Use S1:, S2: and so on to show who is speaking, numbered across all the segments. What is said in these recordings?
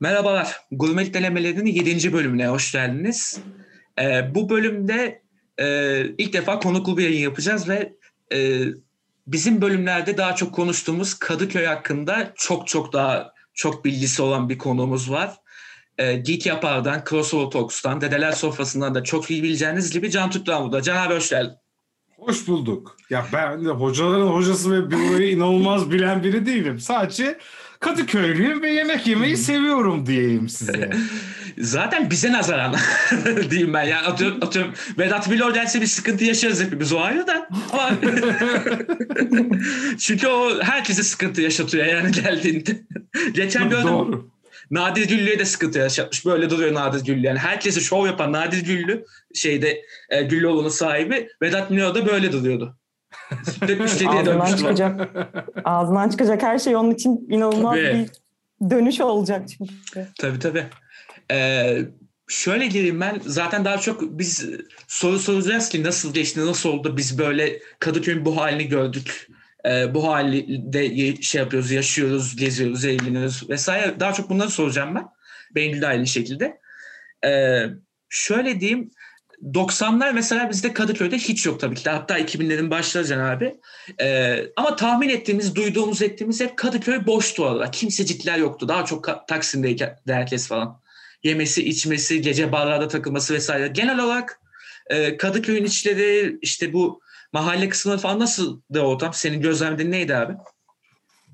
S1: Merhabalar, Gurmelik Denemelerinin 7. bölümüne hoş geldiniz. Ee, bu bölümde e, ilk defa konuklu bir yayın yapacağız ve e, bizim bölümlerde daha çok konuştuğumuz Kadıköy hakkında çok çok daha çok bilgisi olan bir konuğumuz var. E, Geek Yapar'dan, Crossover Talks'tan, Dedeler Sofrası'ndan da çok iyi bileceğiniz gibi Can Tutlan burada. Can abi hoş geldin.
S2: Hoş bulduk. Ya ben de hocaların hocası ve burayı inanılmaz bilen biri değilim. Sadece Kadıköylüyüm ve yemek yemeyi seviyorum diyeyim size.
S1: Zaten bize nazaran diyeyim ben. Yani atıyorum, atıyorum Vedat Milor gelse bir sıkıntı yaşarız hepimiz o ayrı da. Ama Çünkü o herkese sıkıntı yaşatıyor yani geldiğinde. Geçen gördüm.
S2: Doğru.
S1: Nadir Güllü'ye de sıkıntı yaşatmış. Böyle duruyor Nadir Güllü. Yani herkese şov yapan Nadir Güllü şeyde e, Güllüoğlu'nun sahibi Vedat Milor da böyle duruyordu. Müşteriye
S3: Ağzından çıkacak. Ağzından çıkacak her şey onun için inanılmaz
S1: Tabii.
S3: bir dönüş olacak çünkü.
S1: Tabii tabii. Ee, şöyle gireyim ben. Zaten daha çok biz soru soracağız ki nasıl geçti, nasıl oldu? Biz böyle Kadıköy'ün bu halini gördük. Ee, bu halde şey yapıyoruz, yaşıyoruz, geziyoruz, eğleniyoruz vesaire. Daha çok bunları soracağım ben. Beynil de aynı şekilde. Ee, şöyle diyeyim. 90'lar mesela bizde Kadıköy'de hiç yok tabii ki. de. Hatta 2000'lerin başları Can abi. Ee, ama tahmin ettiğimiz, duyduğumuz, ettiğimiz hep Kadıköy boştu orada. Kimsecikler yoktu. Daha çok Taksim'deyken de herkes falan. Yemesi, içmesi, gece barlarda takılması vesaire. Genel olarak e, Kadıköy'ün içleri, işte bu mahalle kısımları falan nasıl da ortam? Senin gözlemlediğin neydi abi?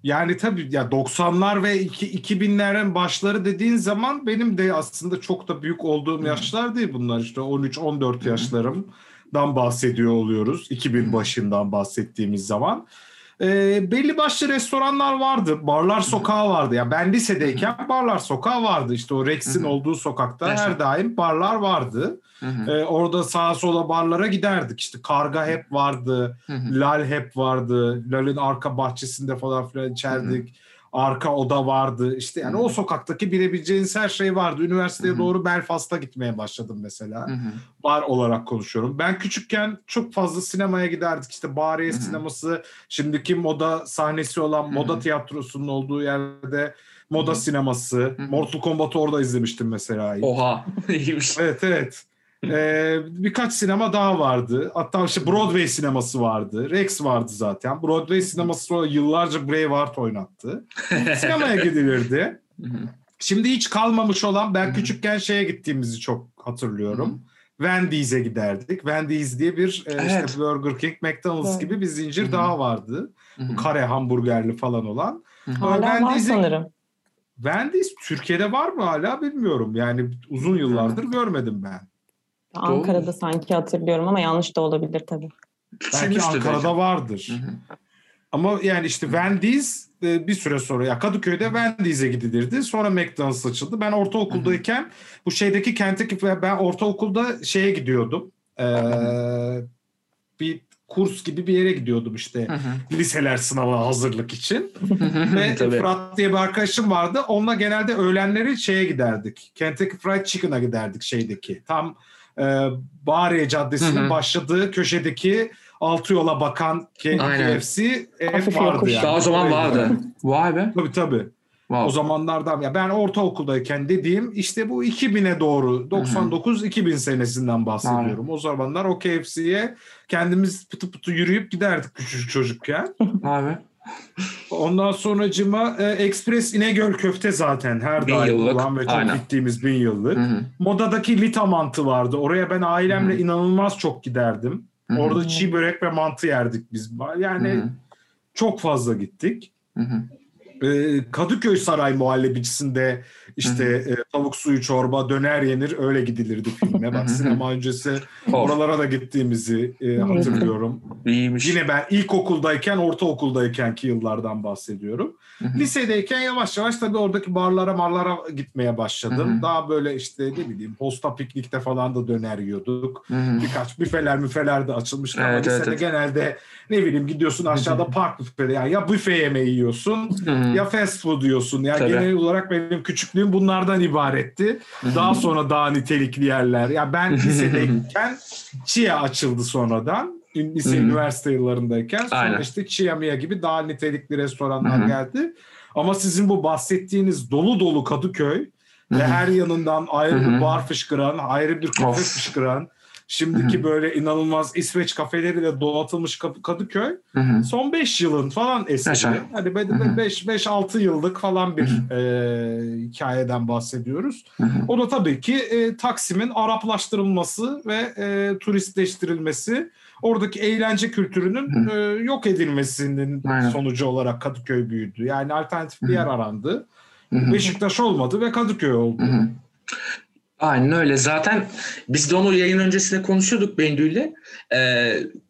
S2: Yani tabii ya 90'lar ve iki- 2000'lerin başları dediğin zaman benim de aslında çok da büyük olduğum yaşlar değil bunlar. İşte 13-14 yaşlarımdan bahsediyor oluyoruz. 2000 başından bahsettiğimiz zaman. Ee, belli başlı restoranlar vardı. Barlar sokağı vardı. Yani ben lisedeyken barlar sokağı vardı. İşte o Rex'in olduğu sokakta her daim barlar vardı. Ee, orada sağa sola barlara giderdik. İşte Karga hep vardı. Lal hep vardı. Lal'in arka bahçesinde falan filan içerdik. Arka oda vardı. İşte yani
S1: Hı.
S2: o sokaktaki bilebileceğiniz her şey vardı. Üniversiteye
S1: Hı hı.
S2: doğru Belfast'a gitmeye başladım mesela.
S1: Hı hı.
S2: Bar olarak konuşuyorum. Ben küçükken çok fazla sinemaya giderdik. İşte Bariye
S1: Hı hı.
S2: sineması, şimdiki moda sahnesi olan
S1: Hı hı.
S2: moda tiyatrosunun olduğu yerde moda
S1: Hı hı.
S2: sineması.
S1: hı.
S2: Mortal Kombat'ı orada izlemiştim mesela.
S1: Oha. İyiymiş.
S2: Evet evet. Ee, birkaç sinema daha vardı. Hatta işte Broadway sineması vardı. Rex vardı zaten. Broadway sineması sonra yıllarca Braveheart oynattı. Sinemaya gidilirdi.
S1: Hı hı.
S2: Şimdi hiç kalmamış olan ben küçükken şeye gittiğimizi çok hatırlıyorum. Wendy's'e giderdik. Wendy's diye bir e,
S1: Evet.
S2: işte Burger King, McDonald's
S3: Evet.
S2: gibi bir zincir daha vardı.
S1: Hı hı.
S2: Bu kare hamburgerli falan olan.
S1: Hı hı.
S3: Hala var
S2: Wendy's'e-
S3: sanırım.
S2: Wendy's Türkiye'de var mı hala bilmiyorum. Yani uzun yıllardır görmedim ben.
S3: Ankara'da sanki hatırlıyorum ama yanlış da olabilir tabii.
S2: Belki Ankara'da vardır. Ama yani işte Wendy's e, bir süre sonra ya Kadıköy'de Wendy's'e gidilirdi. Sonra McDonald's açıldı. Ben ortaokuldayken bu şeydeki Kentucky ben ortaokulda şeye gidiyordum. Ee, bir kurs gibi bir yere gidiyordum işte. Liseler sınavına hazırlık için. Ve
S1: Tabii.
S2: Fırat diye bir arkadaşım vardı. Onunla genelde öğlenleri şeye giderdik. Kentucky Fried Chicken'a giderdik şeydeki. Tam e, Bahariye Caddesi'nin
S1: Hı hı.
S2: başladığı köşedeki altı yola bakan
S1: Aynen.
S2: KFC
S3: Hafif
S2: vardı yani.
S1: Daha o zaman vardı. Vay be.
S2: Tabii tabii.
S1: Wow.
S2: O zamanlardan ya ben ortaokuldayken dediğim işte bu 2000'e doğru 99-2000 senesinden bahsediyorum. O zamanlar o KFC'ye kendimiz pıtı pıtı yürüyüp giderdik küçücük çocukken.
S1: Vay be.
S2: Ondan sonracıma e, Express İnegöl köfte zaten her
S1: Bin
S2: daim
S1: yıllık,
S2: olan ve çok
S1: aynen.
S2: gittiğimiz bin yıllık.
S1: Hı hı.
S2: Modadaki Lita mantı vardı. Oraya ben ailemle
S1: Hı hı.
S2: inanılmaz çok giderdim.
S1: Hı hı.
S2: Orada çiğ börek ve mantı yerdik biz. Yani
S1: Hı hı.
S2: çok fazla gittik. Ee, Kadıköy Saray muhallebicisinde işte e, tavuk suyu çorba döner yenir öyle gidilirdi filme. Bak sinema öncesi oralara da gittiğimizi e, hatırlıyorum.
S1: iyiymiş.
S2: Yine ben ilkokuldayken ortaokuldaykenki yıllardan bahsediyorum. Lisedeyken yavaş yavaş tabii oradaki barlara marlara gitmeye başladım. Daha böyle işte ne bileyim posta piknikte falan da döner yiyorduk. Birkaç büfeler müfeler de açılmıştı ama
S1: Evet,
S2: lisede
S1: evet, evet.
S2: genelde ne bileyim gidiyorsun aşağıda park büfede yani ya büfe yemeği yiyorsun ya fast food yiyorsun. Ya
S1: Tabii.
S2: genel olarak benim küçüklüğüm bunlardan ibaretti. Daha sonra daha nitelikli yerler. Ya ben lisedeyken Chia açıldı sonradan. Lise, üniversite yıllarındayken. Sonra
S1: Aynen.
S2: işte Chia Mia gibi daha nitelikli restoranlar geldi. Ama sizin bu bahsettiğiniz dolu dolu Kadıköy Ve her yanından ayrı
S1: Hı hı.
S2: bir bar fışkıran, ayrı bir kafe
S1: Of.
S2: fışkıran, şimdiki böyle inanılmaz İsveç kafeleriyle donatılmış Kadıköy son 5 yılın falan eseri. Hani
S1: Hı hı.
S2: 5-6 yıllık falan bir e, hikayeden bahsediyoruz. O da tabii ki e, Taksim'in Araplaştırılması ve e, turistleştirilmesi, oradaki eğlence kültürünün e, yok edilmesinin
S1: Aynen.
S2: sonucu olarak Kadıköy büyüdü. Yani alternatif bir yer arandı. Beşiktaş olmadı ve Kadıköy oldu.
S1: Aynen öyle. Zaten biz de onu yayın öncesinde konuşuyorduk Bendü'yle. Ee,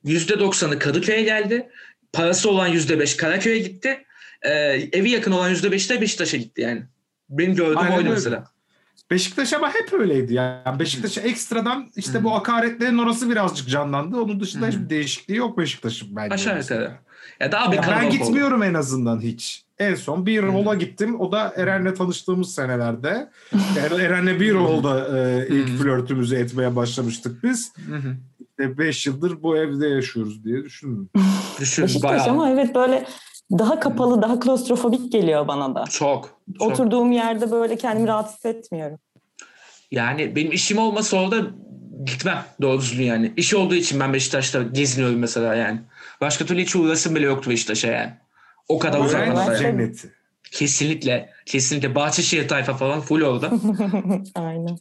S1: %90'ı Kadıköy'e geldi. Parası olan %5 Karaköy'e gitti. Ee, evi yakın olan %5 de Beşiktaş'a gitti yani. Benim gördüğüm
S2: Aynen
S1: oydu
S2: öyle.
S1: mesela.
S2: Beşiktaş ama hep öyleydi yani. Beşiktaş'a ekstradan işte
S1: Hı.
S2: bu hakaretlerin orası birazcık canlandı. Onun dışında
S1: Hı.
S2: hiçbir değişikliği yok Beşiktaş'ın bence.
S1: Aşağı yukarı. Ya daha bir
S2: Ya ben
S1: kalabalık oldu.
S2: gitmiyorum en azından hiç. En son bir Roll'a gittim. O da Eren'le tanıştığımız senelerde. Yani Eren'le bir Roll'da e, ilk
S1: Hı.
S2: flörtümüzü etmeye başlamıştık biz.
S1: Hı hı.
S2: 5 yıldır bu evde yaşıyoruz diye düşündüm.
S1: Düşün
S3: Beşiktaş
S1: bayağı.
S3: ama evet böyle daha kapalı, daha klostrofobik geliyor bana da.
S1: Çok. çok.
S3: Oturduğum yerde böyle kendimi rahat hissetmiyorum.
S1: Yani benim işim olmasa orada gitmem doğru düzgün yani. İş olduğu için ben Beşiktaş'ta geziniyorum mesela yani. Başka türlü hiç uğrasım bile yoktu Beşiktaş'a yani. O kadar
S3: Öğrenci
S1: yani.
S2: cenneti.
S1: Kesinlikle. Kesinlikle. Bahçeşehir tayfa falan full orada.
S3: Aynen.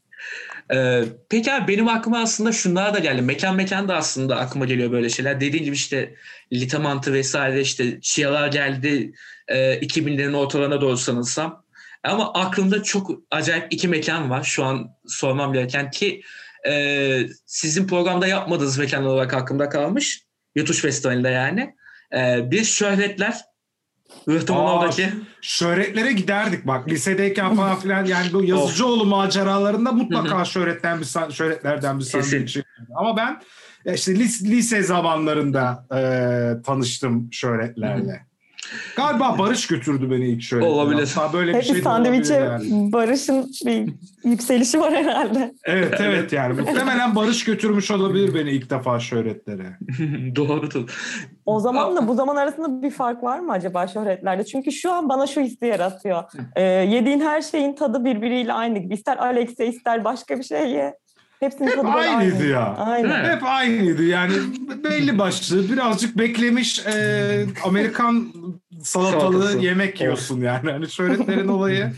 S1: Ee, peki abi benim aklıma aslında şunlar da geldi. Mekan mekan da aslında aklıma geliyor böyle şeyler. Dediğin gibi işte Litamantı vesaire işte Çiyalar geldi e, 2000'lerin ortalarına doğru sanırsam. Ama aklımda çok acayip iki mekan var şu an sormam gereken ki e, sizin programda yapmadığınız mekan olarak aklımda kalmış. Yutuş Festivali'nde yani. E, bir şöhretler. Rıhtımın
S2: Aa,
S1: oradaki.
S2: Şöhretlere giderdik bak lisedeyken falan filan yani bu yazıcıoğlu maceralarında mutlaka şöhretten bir şöhretlerden bir
S1: Kesin.
S2: sandviç. Ama ben e, işte lis- lise zamanlarında e, tanıştım şöhretlerle. Galiba Barış götürdü beni ilk şöhretlere.
S1: Olabilir.
S2: Hatta böyle bir
S3: Hep
S2: şey
S3: sandviçe
S2: yani.
S3: Barış'ın bir yükselişi var herhalde.
S2: Evet evet yani muhtemelen Barış götürmüş olabilir beni ilk defa şöhretlere.
S1: Doğrudur.
S3: O zamanla bu zaman arasında bir fark var mı acaba şöhretlerde? Çünkü şu an bana şu hissi yaratıyor. Ee, yediğin her şeyin tadı birbiriyle aynı gibi. İster Alex'e ister başka bir şey ye. Hepsinin
S2: Hep
S3: tadı böyle
S2: aynıydı
S3: aynı.
S2: ya.
S3: Aynen.
S2: Hep aynıydı yani belli başlı birazcık beklemiş e, Amerikan salatalı
S1: Salatası.
S2: yemek yiyorsun yani. Hani şöhretlerin olayı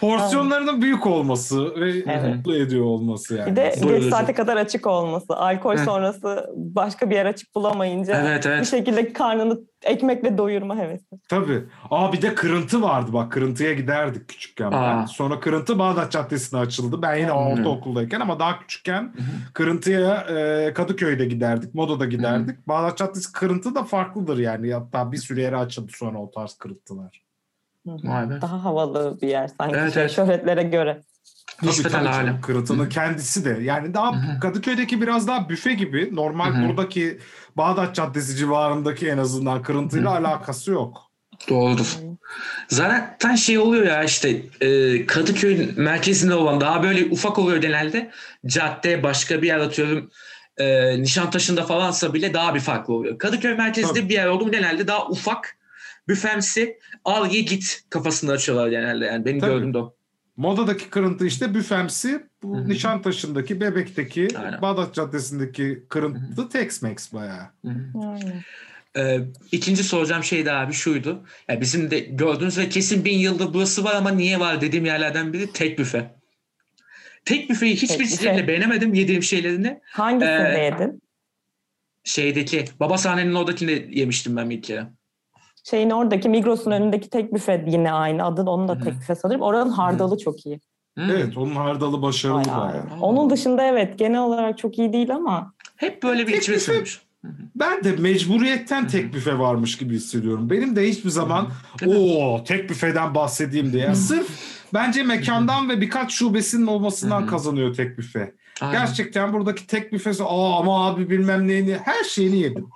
S2: porsiyonlarının büyük olması ve
S3: Evet.
S2: mutlu ediyor olması yani.
S3: Bir de
S1: Doyurucu.
S3: geç saate kadar açık olması. Alkol sonrası başka bir yer açık bulamayınca
S1: Evet
S3: bir
S1: evet.
S3: şekilde karnını ekmekle doyurma hevesi.
S2: Tabii. Aa bir de kırıntı vardı bak kırıntıya giderdik küçükken ben.
S1: Aa.
S2: Sonra kırıntı Bağdat Caddesi'ne açıldı. Ben yine
S1: Hı.
S2: ortaokuldayken ama daha küçükken kırıntıya e, Kadıköy'de giderdik. Moda'da giderdik. Bağdat Caddesi kırıntı da farklıdır yani. Hatta bir sürü yere açıldı sonra o tarz kırıntılar.
S1: Vay be.
S3: Daha havalı bir yer sanki
S1: Evet,
S3: şey,
S1: evet.
S3: şöhretlere göre.
S1: Nispeten
S2: canım. Kırıntının kendisi de. Yani daha. Kadıköy'deki biraz daha büfe gibi. Normal buradaki Bağdat Caddesi civarındaki en azından kırıntıyla alakası yok.
S1: Doğrudur. Zaten şey oluyor ya işte e, Kadıköy'ün merkezinde olan daha böyle ufak oluyor genelde. Cadde başka bir yer atıyorum. E, Nişantaşı'nda falansa bile daha bir farklı oluyor. Kadıköy merkezinde
S2: Tabii.
S1: bir yer oldu mu genelde daha ufak büfemsi al ye git kafasında açıyorlar genelde yani benim
S2: Tabii.
S1: gördüğüm de o.
S2: Moda'daki kırıntı işte büfemsi. Bu
S1: Hı hı.
S2: Nişantaşı'ndaki, Bebek'teki,
S1: Aynen.
S2: Bağdat Caddesi'ndeki kırıntı Tex-Mex bayağı.
S3: Aynen.
S1: Ee, ikinci soracağım şey de abi şuydu. Ya bizim de gördüğünüz ve kesin bin yıldır burası var ama niye var dediğim yerlerden biri tek büfe. Tek büfeyi hiçbir şekilde beğenemedim yediğim şeylerini.
S3: Hangisinde
S1: Ee,
S3: yedin?
S1: Şeydeki baba sahnenin oradakini yemiştim ben bir kere.
S3: Şeyin oradaki Migros'un önündeki tek büfe yine aynı adı. Onun da tek büfe sanırım. Oranın hardalı çok iyi.
S2: Evet onun hardalı başarılı
S3: bayağı. iyi. Onun dışında evet genel olarak çok iyi değil ama
S1: Hep böyle bir içime sürmüş.
S2: Ben de mecburiyetten tek büfe varmış gibi hissediyorum. Benim de hiçbir zaman o tek büfeden bahsedeyim diye. Sırf bence mekandan ve birkaç şubesinin olmasından kazanıyor tek büfe.
S1: Aynen.
S2: Gerçekten buradaki tek büfesi aa ama abi bilmem neyini her şeyini yedim.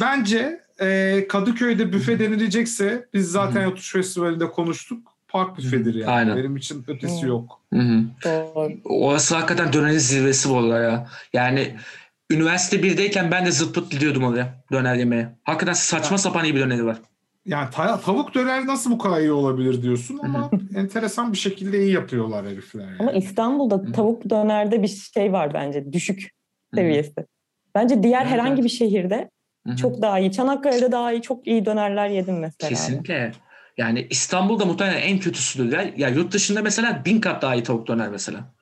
S2: Bence e, Kadıköy'de büfe denilecekse biz zaten Yatuş Festivali'nde konuştuk. Park büfedir yani.
S1: Aynen.
S2: Benim için ötesi
S3: Hı.
S2: yok.
S1: Hı hı.
S3: doğru.
S1: Orası hakikaten dönerin zirvesi bu arada ya. Yani üniversite 1'deyken ben de zırt pırt gidiyordum oraya döner yemeye. Hakikaten saçma sapan iyi bir döneri var.
S2: Yani ta- tavuk döner nasıl bu kadar iyi olabilir diyorsun ama enteresan bir şekilde iyi yapıyorlar herifler. Yani.
S3: Ama İstanbul'da tavuk dönerde bir şey var bence düşük seviyesi. Bence diğer
S1: Evet,
S3: herhangi
S1: evet.
S3: bir şehirde
S1: Hı hı.
S3: çok daha iyi. Çanakkale'de daha iyi çok iyi dönerler yedim mesela.
S1: Kesinlikle. Yani İstanbul'da muhtemelen en kötüsüdür. Ya, ya yurt dışında mesela bin kat daha iyi tavuk döner mesela.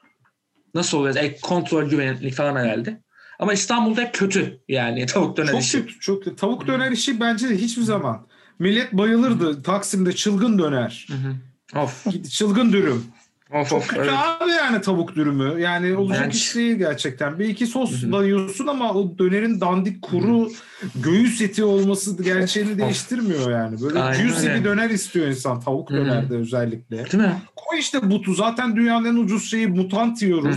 S1: Nasıl oluyor? E, kontrol, güvenlik falan herhalde. Ama İstanbul'da hep kötü yani tavuk döner
S2: Çok
S1: işi.
S2: kötü, çok kötü. Tavuk döner işi bence de hiçbir zaman. Millet bayılırdı Taksim'de çılgın döner.
S1: Hı hı. Of.
S2: Çılgın dürüm.
S1: Of
S2: Çok
S1: of.
S2: kötü
S1: evet.
S2: abi yani tavuk dürümü. Yani olacak
S1: Bence-
S2: iş değil gerçekten. Bir iki
S1: Hı
S2: sosla yiyorsun ama o dönerin dandik kuru göğüs eti olması gerçeğini değiştirmiyor yani. Böyle
S1: Aynen
S2: juicy
S1: öyle.
S2: bir döner istiyor insan tavuk
S1: Hı hı.
S2: dönerde özellikle.
S1: Değil mi?
S2: Koy işte butu. Zaten dünyanın en ucuz şeyi mutant yiyoruz.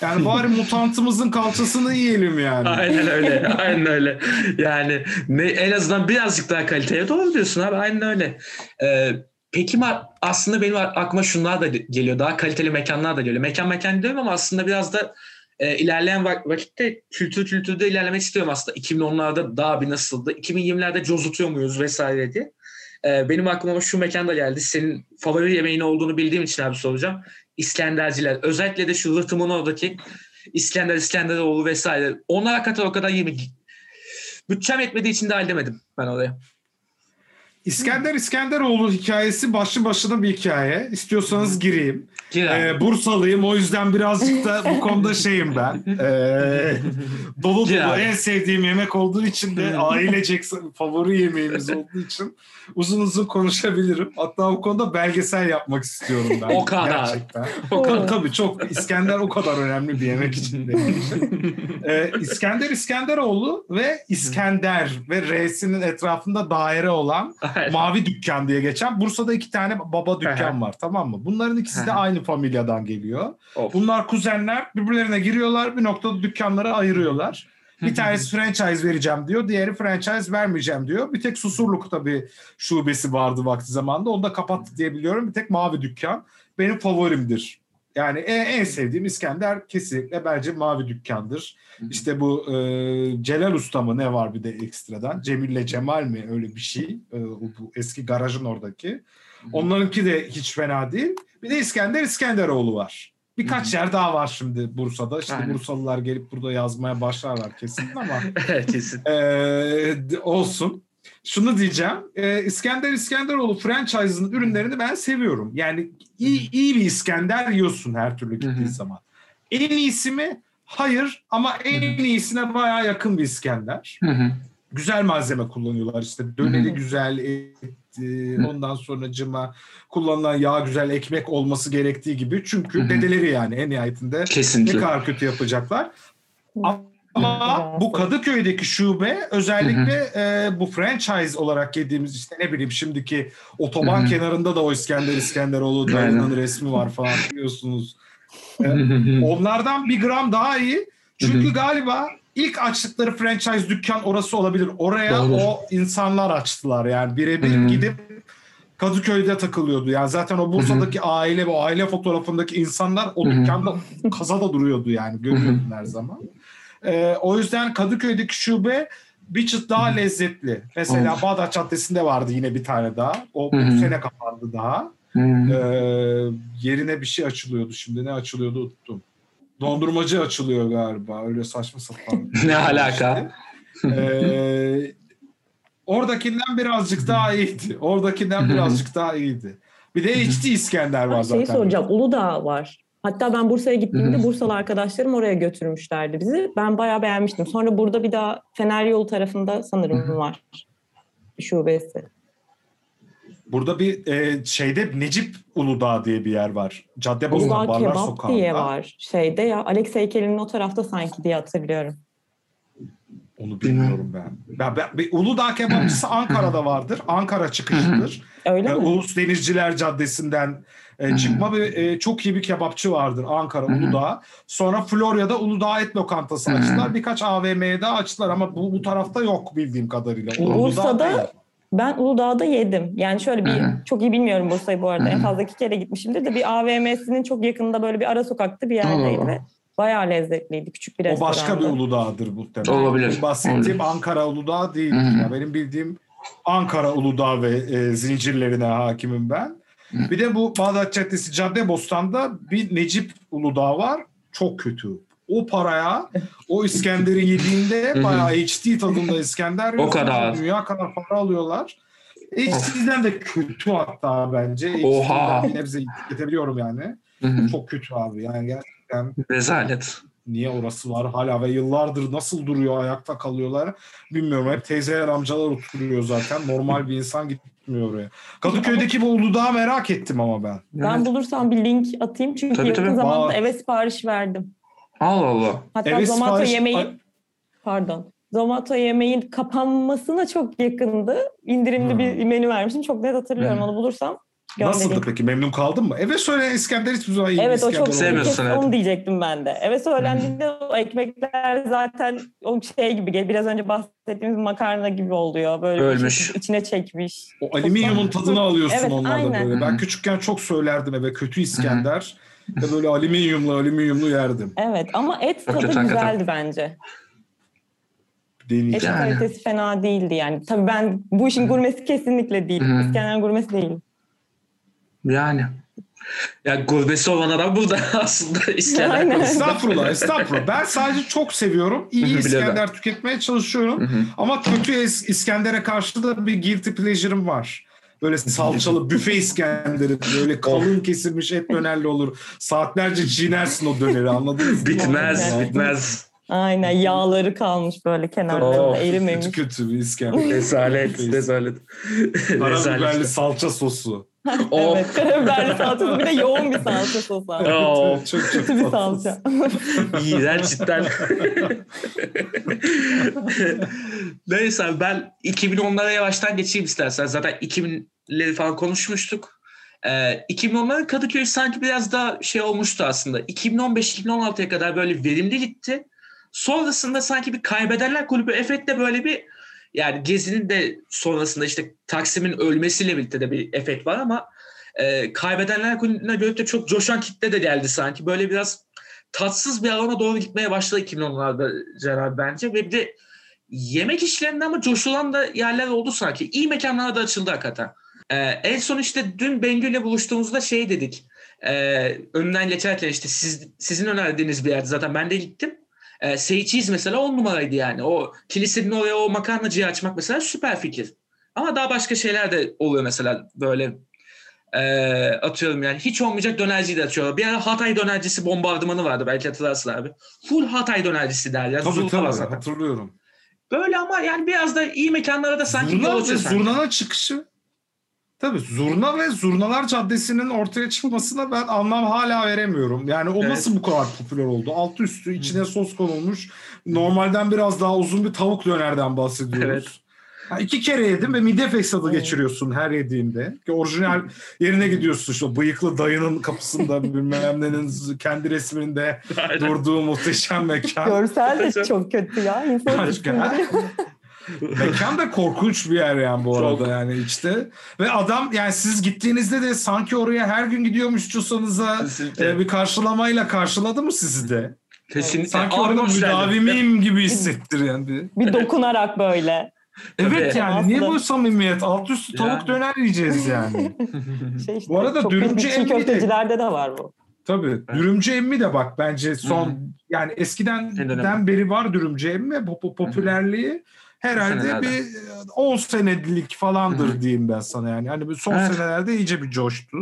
S2: Yani bari mutantımızın kalçasını yiyelim yani.
S1: Aynen öyle. Aynen öyle. Yani ne, en azından birazcık daha kaliteye doğru diyorsun abi. Aynen öyle. Ee, peki aslında benim aklıma şunlar da geliyor. Daha kaliteli mekanlar da geliyor. Mekan mekan diyorum ama aslında biraz da e, ilerleyen vak- vakitte kültür kültürde ilerlemek istiyorum aslında. 2010'larda daha bir nasıldı? 2020'lerde cozutuyor muyuz vesaire diye. Ee, benim aklıma şu mekan da geldi. Senin favori yemeğin olduğunu bildiğim için abi soracağım. İskenderciler. Özellikle de şu rıhtımın oradaki İskender, İskenderoğlu vesaire. Onlar hakikaten o kadar mi? Bütçem yetmediği için dahil demedim ben oraya.
S2: İskender İskenderoğlu hikayesi başlı başına bir hikaye. İstiyorsanız gireyim. Ee, Bursalıyım o yüzden birazcık da bu konuda şeyim ben. Ee, dolu dolu en sevdiğim yemek olduğu için de ailecek favori yemeğimiz olduğu için uzun uzun konuşabilirim. Hatta bu konuda belgesel yapmak istiyorum ben.
S1: O kadar.
S2: Gerçekten.
S1: O kadar.
S2: Tabii çok İskender o kadar önemli bir yemek için. Ee, İskender İskenderoğlu ve İskender ve R'sinin etrafında daire olan. Mavi Dükkan diye geçen Bursa'da iki tane baba dükkan var tamam mı? Bunların ikisi de aynı familyadan geliyor.
S1: Of.
S2: Bunlar kuzenler birbirlerine giriyorlar bir noktada dükkanları ayırıyorlar. Bir tanesi franchise vereceğim diyor. Diğeri franchise vermeyeceğim diyor. Bir tek Susurluk'ta bir şubesi vardı vakti zamanında. Onu da kapattı diye biliyorum. Bir tek Mavi Dükkan benim favorimdir. Yani en, en sevdiğim İskender kesinlikle bence Mavi Dükkan'dır. İşte bu e, Celal Usta mı ne var bir de ekstradan? Cemil'le Cemal mi öyle bir şey? E, bu eski garajın oradaki. Onlarınki de hiç fena değil. Bir de İskender İskenderoğlu var. Birkaç yer daha var şimdi Bursa'da. İşte
S1: Aynen.
S2: Bursalılar gelip burada yazmaya başlarlar kesin ama
S1: kesin.
S2: e, olsun. Şunu diyeceğim. E, İskender İskenderoğlu franchise'ın ürünlerini ben seviyorum. Yani iyi, iyi bir İskender yiyorsun her türlü
S1: hı.
S2: zaman. En iyisi mi? Hayır ama en iyisine bayağı yakın bir İskender.
S1: Hı hı.
S2: Güzel malzeme kullanıyorlar işte. Döneri güzel, et, e, ondan sonra cıma kullanılan yağ güzel, ekmek olması gerektiği gibi. Çünkü dedeleri yani en nihayetinde ne
S1: Kesinlikle.
S2: kadar kötü yapacaklar. Ama
S3: Güzel.
S2: bu Kadıköy'deki şube özellikle e, bu franchise olarak yediğimiz işte ne bileyim şimdiki otoban kenarında da o İskender İskenderoğlu dayının resmi var falan biliyorsunuz.
S1: Hı.
S2: Onlardan bir gram daha iyi. Çünkü galiba ilk açtıkları franchise dükkan orası olabilir. Oraya
S1: Doğru.
S2: o insanlar açtılar yani birebir gidip Kadıköy'de takılıyordu. Yani zaten o Bursa'daki aile ve aile fotoğrafındaki insanlar o
S1: Hı hı.
S2: dükkanda kazada duruyordu yani görüyordun her zaman. Ee, o yüzden Kadıköy'deki şube bir çıt daha lezzetli. Mesela
S1: Of.
S2: Bağdat Caddesi'nde vardı yine bir tane daha. O
S1: Hı hı.
S2: bu sene kapandı daha. Ee,
S1: hı.
S2: yerine bir şey açılıyordu şimdi. Ne açılıyordu unuttum. Dondurmacı açılıyor galiba. Öyle saçma sapan.
S1: Ne alaka?
S2: Ee, oradakinden birazcık daha iyiydi. Oradakinden birazcık daha iyiydi. Bir de HD İskender var zaten.
S3: Şeyi soracağım. Uludağ var. Hatta ben Bursa'ya gittiğimde. Bursalı arkadaşlarım oraya götürmüşlerdi bizi. Ben bayağı beğenmiştim. Sonra burada bir daha Fener Yolu tarafında sanırım var şubesi.
S2: Burada bir e, şeyde Necip Uludağ diye bir yer var. Caddebostan
S3: Uludağ
S2: Barlar
S3: Kebap
S2: Sokağı'nda.
S3: diye var şeyde ya. Alex heykelinin o tarafta sanki diye hatırlıyorum.
S2: Onu bilmiyorum ben. ben, ben bir Uludağ kebapçısı Ankara'da vardır. Ankara çıkışıdır.
S3: Öyle
S2: E,
S3: mi?
S2: Ulus Denizciler Caddesi'nden e, çıkma bir e, çok iyi bir kebapçı vardır Ankara. Uludağ. Sonra Florya'da Uludağ Et Lokantası açtılar. Birkaç AVM'ye de açtılar ama bu, bu tarafta yok bildiğim kadarıyla. Uludağ
S3: Bursa'da
S2: değil.
S3: Ben Uludağ'da yedim. Yani şöyle bir çok iyi bilmiyorum Bursa'yı bu arada. En fazla iki kere gitmişimdir de bir AVM'sinin çok yakında böyle bir ara sokakta bir yerdeydi ve bayağı lezzetliydi. Küçük bir
S2: O
S3: restoranda.
S2: başka bir Uludağ'dır muhtemelen.
S1: Olabilir,
S2: Bu bahsettiğim
S1: olabilir.
S2: Ankara Uludağ değil.
S1: Hı hı.
S2: Ya benim bildiğim Ankara Uludağ ve e, zincirlerine hakimim ben. Bir de bu Bağdat Caddesi Caddebostan'da bir Necip Uludağ var. Çok kötü. O paraya o İskender'i yediğinde bayağı HD tadında İskender
S1: O kadar.
S2: Dünya kadar para alıyorlar. HD'den de kötü hatta bence.
S1: Oha.
S2: HD'den Nebze tüketebiliyorum yani.
S1: Hı hı.
S2: Çok kötü abi. Yani gerçekten
S1: Rezalet.
S2: niye orası var hala ve yıllardır nasıl duruyor ayakta kalıyorlar bilmiyorum. Hep teyzeler amcalar oturuyor zaten. Normal bir insan gitmiyor oraya. Kadıköy'deki bu Uludağ'ı merak ettim ama ben.
S3: Ben
S1: Evet.
S3: bulursam bir link atayım çünkü
S1: Tabii,
S3: yakın
S1: tabii.
S3: zamanda
S2: Aa.
S3: eve sipariş verdim.
S1: Allah Allah.
S3: Hatta
S2: Eve
S3: Zomato
S2: sipariş-
S3: yemeği pardon. Zomato yemeğin kapanmasına çok yakındı. İndirimli
S2: Hmm.
S3: bir menü vermiştim. Çok net hatırlıyorum.
S1: Hmm.
S3: Onu bulursam göndereyim.
S2: Nasıldı peki? Memnun kaldın mı? Eve söyle İskender hiçbir zaman iyi
S3: Evet o
S2: İskender
S3: çok
S2: olmadı.
S1: Sevmiyorsun,
S3: onu diyecektim ben de. Eve söylendiğinde o ekmekler zaten o şey gibi biraz önce bahsettiğimiz makarna gibi oluyor. Böyle
S1: Ölmüş.
S3: şekilde içine çekmiş.
S2: O alüminyumun tadını alıyorsun
S3: Evet,
S2: onlarda
S3: aynen.
S2: böyle. Ben
S1: Hı.
S2: küçükken çok söylerdim eve kötü İskender. ve böyle alüminyumlu alüminyumlu yerdim.
S3: Evet ama et
S1: Çok
S3: tadı
S1: hakikaten.
S3: güzeldi bence. Et
S2: Deneyeceğim.
S1: Yani.
S3: kalitesi fena değildi yani. Tabii ben bu işin gurmesi kesinlikle değil. İskender gurmesi değil.
S1: Yani. Ya gurbesi olan adam burada aslında İskender.
S2: Estağfurullah, estağfurullah. Ben sadece çok seviyorum. İyi İskender tüketmeye çalışıyorum. Ama kötü İskender'e karşı da bir guilty pleasure'ım var. Böyle salçalı büfe İskender'i böyle kalın kesilmiş et dönerli olur. Saatlerce çiğnersin o döneri anladın mı?
S1: Bitmez, bitmez.
S3: Aynen yağları kalmış böyle kenarlarında
S1: Of,
S3: erimemiş.
S2: Kötü kötü bir İskender.
S1: Rezalet, rezalet.
S2: Karabiberli salça sosu.
S1: Oh.
S3: Evet karabiberli salçası bir de yoğun bir salça sosu.
S1: Oh.
S2: çok çok
S3: Kötü bir salça.
S1: İğrenç cidden. Neyse ben 2010'lara yavaştan geçeyim istersen. Zaten 2000'leri falan konuşmuştuk. Ee, 2010'ların Kadıköy sanki biraz daha şey olmuştu aslında. 2015-2016'ya kadar böyle verimli gitti. Sonrasında sanki bir kaybedenler kulübü efektle böyle bir yani Gezi'nin de sonrasında işte Taksim'in ölmesiyle birlikte de bir efekt var ama e, kaybedenler kulübüne görüp de çok coşan kitle de geldi sanki. Böyle biraz tatsız bir alana doğru gitmeye başladı 2010'larda Cenab bence ve bir de yemek işlerinde ama coşulan da yerler oldu sanki. İyi mekanlar da açıldı hakikaten. Ee, en son işte dün Bengül'le buluştuğumuzda şey dedik. Ee, önünden geçerken işte siz, sizin önerdiğiniz bir yerde zaten ben de gittim. Ee, Seyçiyiz mesela on numaraydı yani. O kilisenin oraya o makarnacıyı açmak mesela süper fikir. Ama daha başka şeyler de oluyor mesela böyle ee, atıyorum yani hiç olmayacak dönerciyi de açıyorlar. Bir ara Hatay dönercisi bombardımanı vardı belki hatırlarsın abi. Full Hatay dönercisi derler.
S2: Tabii
S1: Zurna var
S2: tabii
S1: zaten.
S2: hatırlıyorum.
S1: Böyle ama yani biraz da iyi mekanlara da sanki
S2: Zurna
S1: sanki.
S2: Zurna'nın çıkışı Tabii Zurna ve Zurnalar Caddesi'nin ortaya çıkmasına ben anlam hala veremiyorum. Yani o
S1: Evet.
S2: nasıl bu kadar popüler oldu? Altı üstü içine sos konulmuş. Normalden biraz daha uzun bir tavuk dönerden bahsediyoruz.
S1: Evet.
S2: Ha, iki kere yedim ve mide fesadı
S3: Evet.
S2: geçiriyorsun her yediğinde. Ki orijinal yerine gidiyorsun işte bıyıklı dayının kapısında bilmem nenin kendi resminde
S1: Aynen.
S2: durduğu muhteşem mekan.
S3: Görsel de çok kötü ya. İnsan
S2: Mekan da korkunç bir yer yani bu arada
S1: Çok.
S2: yani içte. Ve adam yani siz gittiğinizde de sanki oraya her gün gidiyormuşçusanıza e, bir karşılamamayla karşıladı mı sizi de?
S1: Kesinlikle.
S2: Sanki orada
S1: Atmosferdi.
S2: müdavimiyim gibi hissettiriyor. Bir.
S3: bir dokunarak böyle.
S2: Evet
S1: Tabii.
S2: yani niye
S3: Aslında-
S2: bu samimiyet? Alt üstü tavuk
S1: Yani.
S2: döner yiyeceğiz yani.
S3: Şey işte,
S2: Bu arada dürümcü emmi de-
S3: köftecilerde de var bu.
S2: Tabii. Dürümcü emmi de bak bence son
S1: Hı hı.
S2: yani eskiden beri var dürümcü emmi. Pop- popülerliği herhalde
S1: senelerde.
S2: bir 10 senelik falandır
S1: Hı hı.
S2: diyeyim ben sana yani. Hani son
S1: Evet.
S2: senelerde iyice bir coştu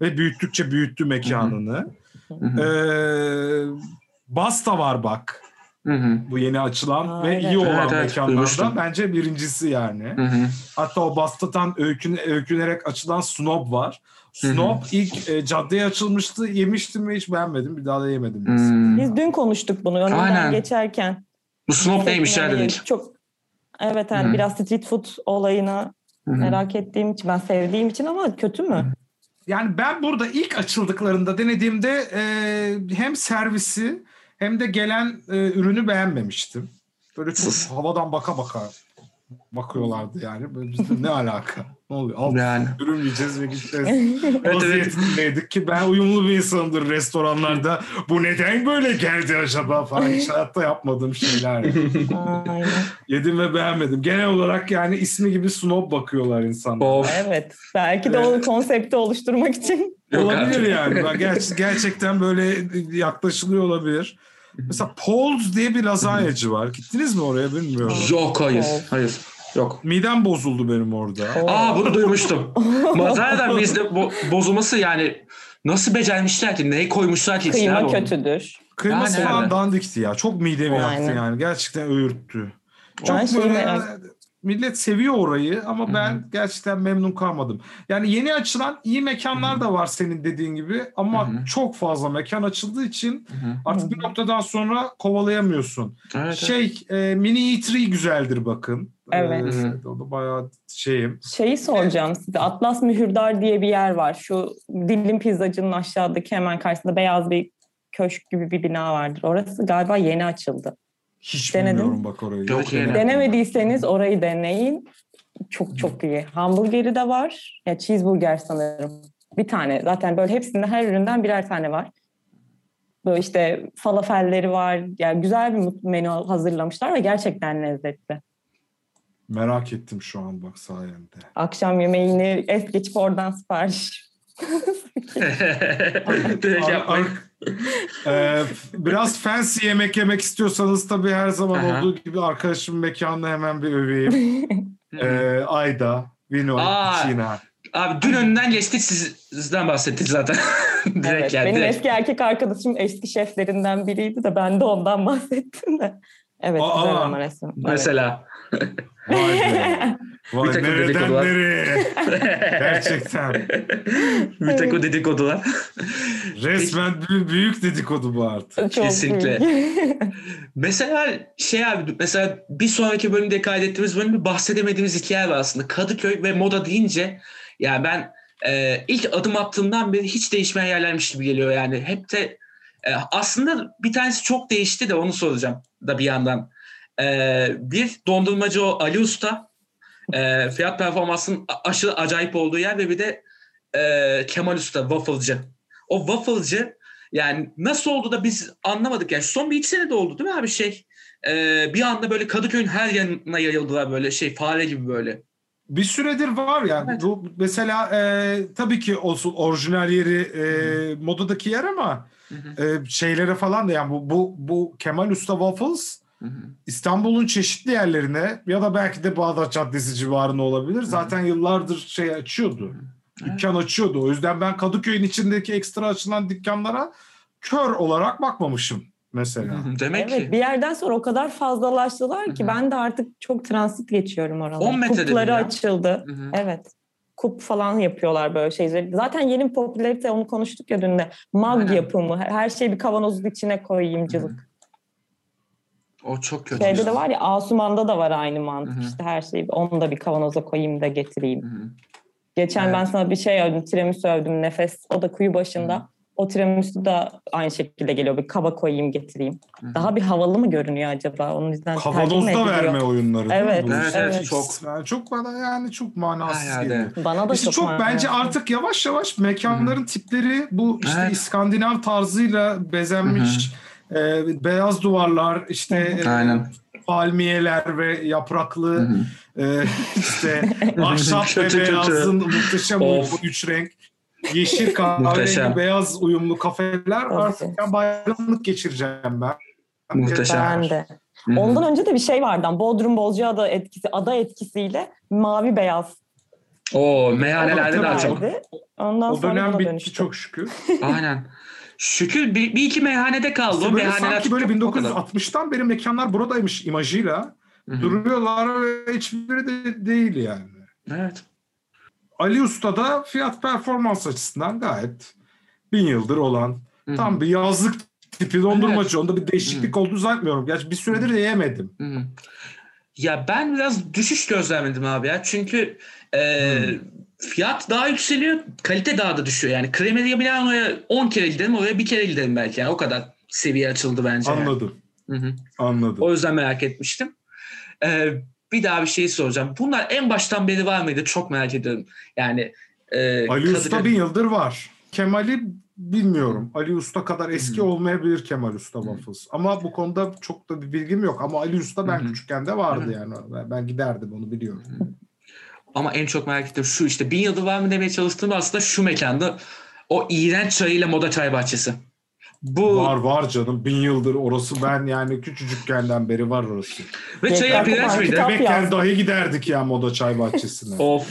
S2: ve büyüttükçe büyüttü mekanını.
S1: Hı hı.
S2: Ee, Basta var bak
S1: Hı hı.
S2: bu yeni açılan
S3: Aa,
S2: ve
S3: evet.
S2: iyi olan
S1: Evet, evet,
S2: mekanlardan bence birincisi yani.
S1: Hı hı.
S2: Hatta o Basta'dan öykün, öykünerek açılan Snob var. Snob ilk e, caddeye açılmıştı. Yemiştim ve hiç beğenmedim. Bir daha da yemedim.
S1: Hmm.
S3: Biz dün konuştuk bunu önünden
S1: Aynen.
S3: geçerken.
S1: Bu snob neymiş ya dedik.
S3: Çok Evet yani
S1: Hı.
S3: biraz street food olayını
S1: hı.
S3: merak ettiğim için ben sevdiğim için ama kötü mü?
S2: Yani ben burada ilk açıldıklarında denediğimde e, hem servisi hem de gelen e, ürünü beğenmemiştim. Böyle çok havadan baka baka bakıyorlardı yani. Böyle bizde ne alaka? Ne oluyor? Alt
S1: Yani.
S2: dürüm yiyeceğiz ve gideceğiz.
S1: evet.
S2: Vaziyetindeydik ki ben uyumlu bir insanımdır restoranlarda. Bu neden böyle geldi acaba falan. Hiç hayatta yapmadığım şeyler. Yedim ve beğenmedim. Genel olarak yani ismi gibi snob bakıyorlar insanlar.
S1: Of.
S3: Evet. Belki de o konsepti oluşturmak için.
S2: Olabilir yani. Ger- gerçekten böyle yaklaşılıyor olabilir. Mesela Paul's diye bir lazanyacı var. Gittiniz mi oraya bilmiyorum.
S1: Yok hayır. Hayır. Yok.
S2: Midem bozuldu benim orada.
S1: Aa bunu duymuştum. Zaten bizde bo- bozulması yani nasıl becermişler ki? Neyi koymuşlar ki içine?
S3: Kıyma
S1: abi
S3: kötüdür.
S2: Kıyması
S1: Yani
S2: falan
S1: evet.
S2: dandikti ya. Çok midemi yaktı
S3: Aynen.
S2: yani. Gerçekten öğürttü. Çok
S3: Ben şeyi
S2: böyle
S3: merak-
S2: millet seviyor orayı ama ben gerçekten memnun kalmadım. Yani yeni açılan iyi mekanlar da var senin dediğin gibi ama
S1: Hı hı.
S2: çok fazla mekan açıldığı için
S1: Hı hı.
S2: artık bir noktadan sonra kovalayamıyorsun.
S1: Evet, evet.
S2: Şey e, mini E3 güzeldir bakın.
S3: Evet.
S2: E, o da bayağı şeyim.
S3: Şeyi soracağım size. Atlas Mühürdar diye bir yer var. Şu Dilim Pizzacı'nın aşağıdaki hemen karşısında beyaz bir köşk gibi bir bina vardır. Orası galiba yeni açıldı.
S2: Hiç
S3: Denedin?
S2: bilmiyorum bak orayı. Denemedim.
S3: Denemediyseniz orayı deneyin. Çok çok iyi. Hamburgeri de var. Ya cheeseburger sanırım. Bir tane. Zaten böyle hepsinde her üründen birer tane var. Böyle işte falafelleri var. Yani güzel bir menü hazırlamışlar ve gerçekten lezzetli.
S2: Merak ettim şu an bak sayende.
S3: Akşam yemeğini es geçip oradan sipariş.
S1: Direkt
S2: Ee, biraz fancy yemek yemek istiyorsanız tabii her zaman
S1: Aha.
S2: olduğu gibi arkadaşımın mekanını hemen bir öveyim. Ee, Ayda, Vino,
S1: Aa.
S2: Çina.
S1: Abi dün önünden geçtik siz, sizden bahsettik zaten. direkt
S3: evet,
S1: yani.
S3: benim
S1: direkt.
S3: eski erkek arkadaşım eski şeflerinden biriydi de ben de ondan bahsettim de. Evet
S2: Aa.
S3: güzel ama resim. Evet.
S2: Vay be.
S1: Bir
S2: Vay
S1: takım
S2: nereden
S1: dedikodular.
S2: nereye? Gerçekten.
S1: bir tek o dedikodular.
S2: Resmen büyük, büyük dedikodu bu artık.
S3: Çok
S1: Kesinlikle. Mesela şey abi mesela bir sonraki bölümde kaydettiğimiz bölümde bahsedemediğimiz iki yer var aslında. Kadıköy ve moda deyince yani ben e, ilk adım attığımdan beri hiç değişmeyen yerlermiş gibi geliyor yani. Hep de e, aslında bir tanesi çok değişti de onu soracağım da bir yandan. E, bir dondurmacı o Ali Usta e, fiyat performansının aşırı acayip olduğu yer ve bir de e, Kemal Usta waffle'cı. O waffle'cı yani nasıl oldu da biz anlamadık yani son bir iki sene de oldu değil mi abi şey Ee, bir anda böyle Kadıköy'ün her yanına yayıldılar böyle şey fare gibi böyle.
S2: Bir süredir var yani.
S1: Evet.
S2: Bu mesela e, tabii ki olsun orijinal yeri e, modadaki yer ama
S1: Hı hı,
S2: e, şeylere falan da yani bu bu bu Kemal Usta Waffles. İstanbul'un çeşitli yerlerine ya da belki de Bağdat Caddesi civarında olabilir. Zaten yıllardır şey açıyordu. Dükkan açıyordu. O yüzden ben Kadıköy'ün içindeki ekstra açılan dükkanlara kör olarak bakmamışım mesela.
S1: Demek
S3: Evet
S1: ki.
S3: bir yerden sonra o kadar fazlalaştılar ki ben de artık çok transit geçiyorum oralara.
S1: 10 metrede
S3: Kupları açıldı. Evet. Kup falan yapıyorlar böyle şeyleri. Zaten yeni bir popülarite onu konuştuk ya dün de. Mag
S1: Aynen.
S3: yapımı. Her şeyi bir kavanozun içine koyayımcılık.
S1: O çok kötü.
S3: Şeyde de var ya Asuman'da da var aynı mantık.
S1: Hı hı.
S3: İşte her şeyi onu da bir kavanoza koyayım da getireyim.
S1: Hı hı.
S3: Geçen
S1: Evet.
S3: ben sana bir şey övdüm. Tiramisu övdüm. Nefes. O da kuyu başında.
S1: Hı.
S3: O tiramisu da aynı şekilde geliyor. Bir kaba koyayım getireyim.
S1: Hı hı.
S3: Daha bir havalı mı görünüyor acaba? Onun yüzden
S2: Kavanozda
S3: ediliyor?
S2: verme oyunları.
S3: Evet,
S2: bu?
S1: Evet, evet, çok.
S2: Yani çok bana yani çok manasız
S1: yerde.
S2: geliyor.
S3: Bana da
S2: İşte
S3: çok,
S2: çok, bence artık yavaş yavaş mekanların tipleri bu işte
S1: Evet.
S2: İskandinav tarzıyla bezenmiş e, beyaz duvarlar işte e,
S1: Aynen.
S2: palmiyeler ve
S1: Hı
S2: yapraklı
S1: hı.
S2: e, işte ahşap ve beyazın muhteşem
S1: Of.
S2: üç renk yeşil kahverengi beyaz uyumlu kafeler artık ben bayramlık geçireceğim ben.
S1: Muhteşem.
S3: Ben de.
S1: Hı hı.
S3: Ondan önce de bir şey vardı. Bodrum Bozcaada etkisi, ada etkisiyle mavi beyaz.
S1: O meyhanelerde daha çok.
S3: Ondan
S2: O
S3: sonra
S2: dönem bitti
S3: dönüştü.
S2: çok şükür.
S1: Aynen. Şükür bir, bir iki meyhanede kaldı.
S2: İşte böyle sanki böyle
S1: çok- o kadar.
S2: 1960'tan beri mekanlar buradaymış imajıyla
S1: Hı hı.
S2: duruyorlar ve hiçbiri de değil yani.
S1: Evet.
S2: Ali Usta'da fiyat performans açısından gayet bin yıldır olan
S1: Hı hı.
S2: tam bir yazlık tipi dondurmacı. Onda bir değişiklik olduğunu zannetmiyorum. Gerçi bir süredir de yemedim.
S1: Hı hı. Ya ben biraz düşüş gözlemledim abi ya. Çünkü e. fiyat daha yükseliyor, kalite daha da düşüyor. Yani Cremeriye Milano'ya 10 kere gidelim, oraya bir kere gidelim belki. Yani o kadar seviye açıldı bence. yani.
S2: Anladım.
S1: Hı hı.
S2: Anladım.
S1: O yüzden merak etmiştim. E, bir daha bir şey soracağım. Bunlar en baştan beri var mıydı? Çok merak ediyorum. Yani e,
S2: Ali Usta
S1: Kadıköy-
S2: bin yıldır var. Kemal'i bilmiyorum. Ali Usta kadar eski
S1: Hı.
S2: olmayabilir Kemal Usta Waffles. Ama bu konuda çok da bir bilgim yok. Ama Ali Usta ben
S1: Hı hı.
S2: küçükken de vardı
S1: Hı.
S2: yani. Ben, ben giderdim onu biliyorum.
S1: Ama en çok merak ettiğim şu işte bin yıldır var mı demeye çalıştığım aslında şu mekanda o iğrenç çayıyla moda çay bahçesi. Bu
S2: Var var canım. Bin yıldır orası ben yani küçücükkenden beri var orası.
S1: ve
S3: Yeter
S1: hep iğrenç miydi?
S3: yaz.
S2: dahi giderdik ya moda çay bahçesine.
S1: Of.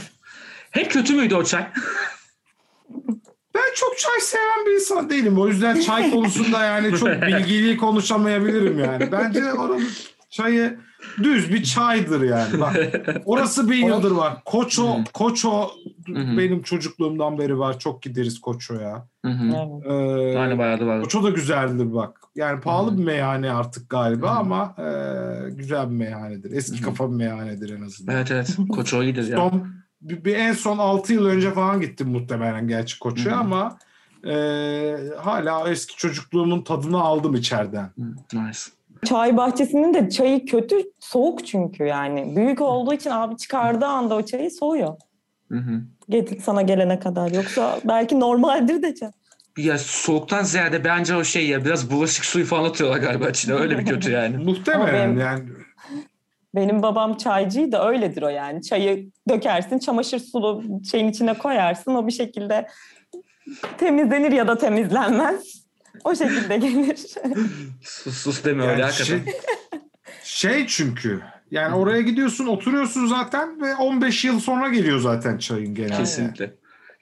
S1: Hep kötü müydü o çay?
S2: Ben çok çay seven bir insan değilim. O yüzden çay konusunda yani çok bilgili konuşamayabilirim yani. Bence oranın çayı düz bir çaydır yani. Bak orası bin yıldır var. Koço. Koço benim çocukluğumdan beri var. Çok gideriz Koço'ya.
S1: Hı hı.
S3: Evet.
S2: Ee,
S1: Aynı bayağı da var.
S2: Koço da güzeldir bak. Yani pahalı bir meyhane artık galiba ama e, güzel bir meyhanedir. Eski kafa bir meyhanedir en azından.
S1: Evet evet. Koço iyidir ya.
S2: Son, bir, bir en son 6 yıl önce falan gittim muhtemelen gerçi Koço'ya ama e, hala eski çocukluğumun tadını aldım içeriden.
S1: Hı, Nice.
S3: Çay bahçesinin de çayı kötü, soğuk çünkü yani. Büyük olduğu için abi çıkardığı anda o çayı soğuyor.
S1: Hı hı.
S3: Getir sana gelene kadar. Yoksa belki normaldir de çay.
S1: Ya soğuktan ziyade bence o şey ya biraz bulaşık suyu falan atıyorlar galiba içine. Öyle bir kötü yani.
S2: Muhtemelen
S3: benim-
S2: yani
S3: Benim babam çaycıydı öyledir o yani. Çayı dökersin, çamaşır sulu şeyin içine koyarsın. O bir şekilde temizlenir ya da temizlenmez. O şekilde gelir.
S1: Sus sus deme öyle
S2: Yani
S1: hakikaten.
S2: şey, şey çünkü yani oraya gidiyorsun oturuyorsun zaten ve 15 yıl sonra geliyor zaten çayın genelde.
S1: Kesinlikle.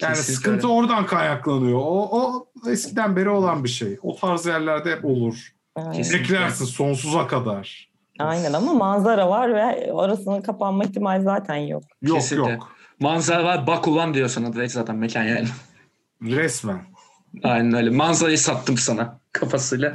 S2: Yani
S1: Kesinlikle
S2: sıkıntı
S1: öyle.
S2: oradan kaynaklanıyor. O, o eskiden beri olan bir şey. O tarz yerlerde hep olur.
S1: Kesin.
S2: Beklersin sonsuza kadar.
S3: Aynen ama manzara var ve orasının kapanma ihtimali zaten yok.
S2: Yok
S1: Kesinlikle.
S2: yok.
S1: Manzara var bak ulan diyor sana direkt zaten mekan yani.
S2: Resmen.
S1: Aynen öyle. Manzarayı sattım sana kafasıyla.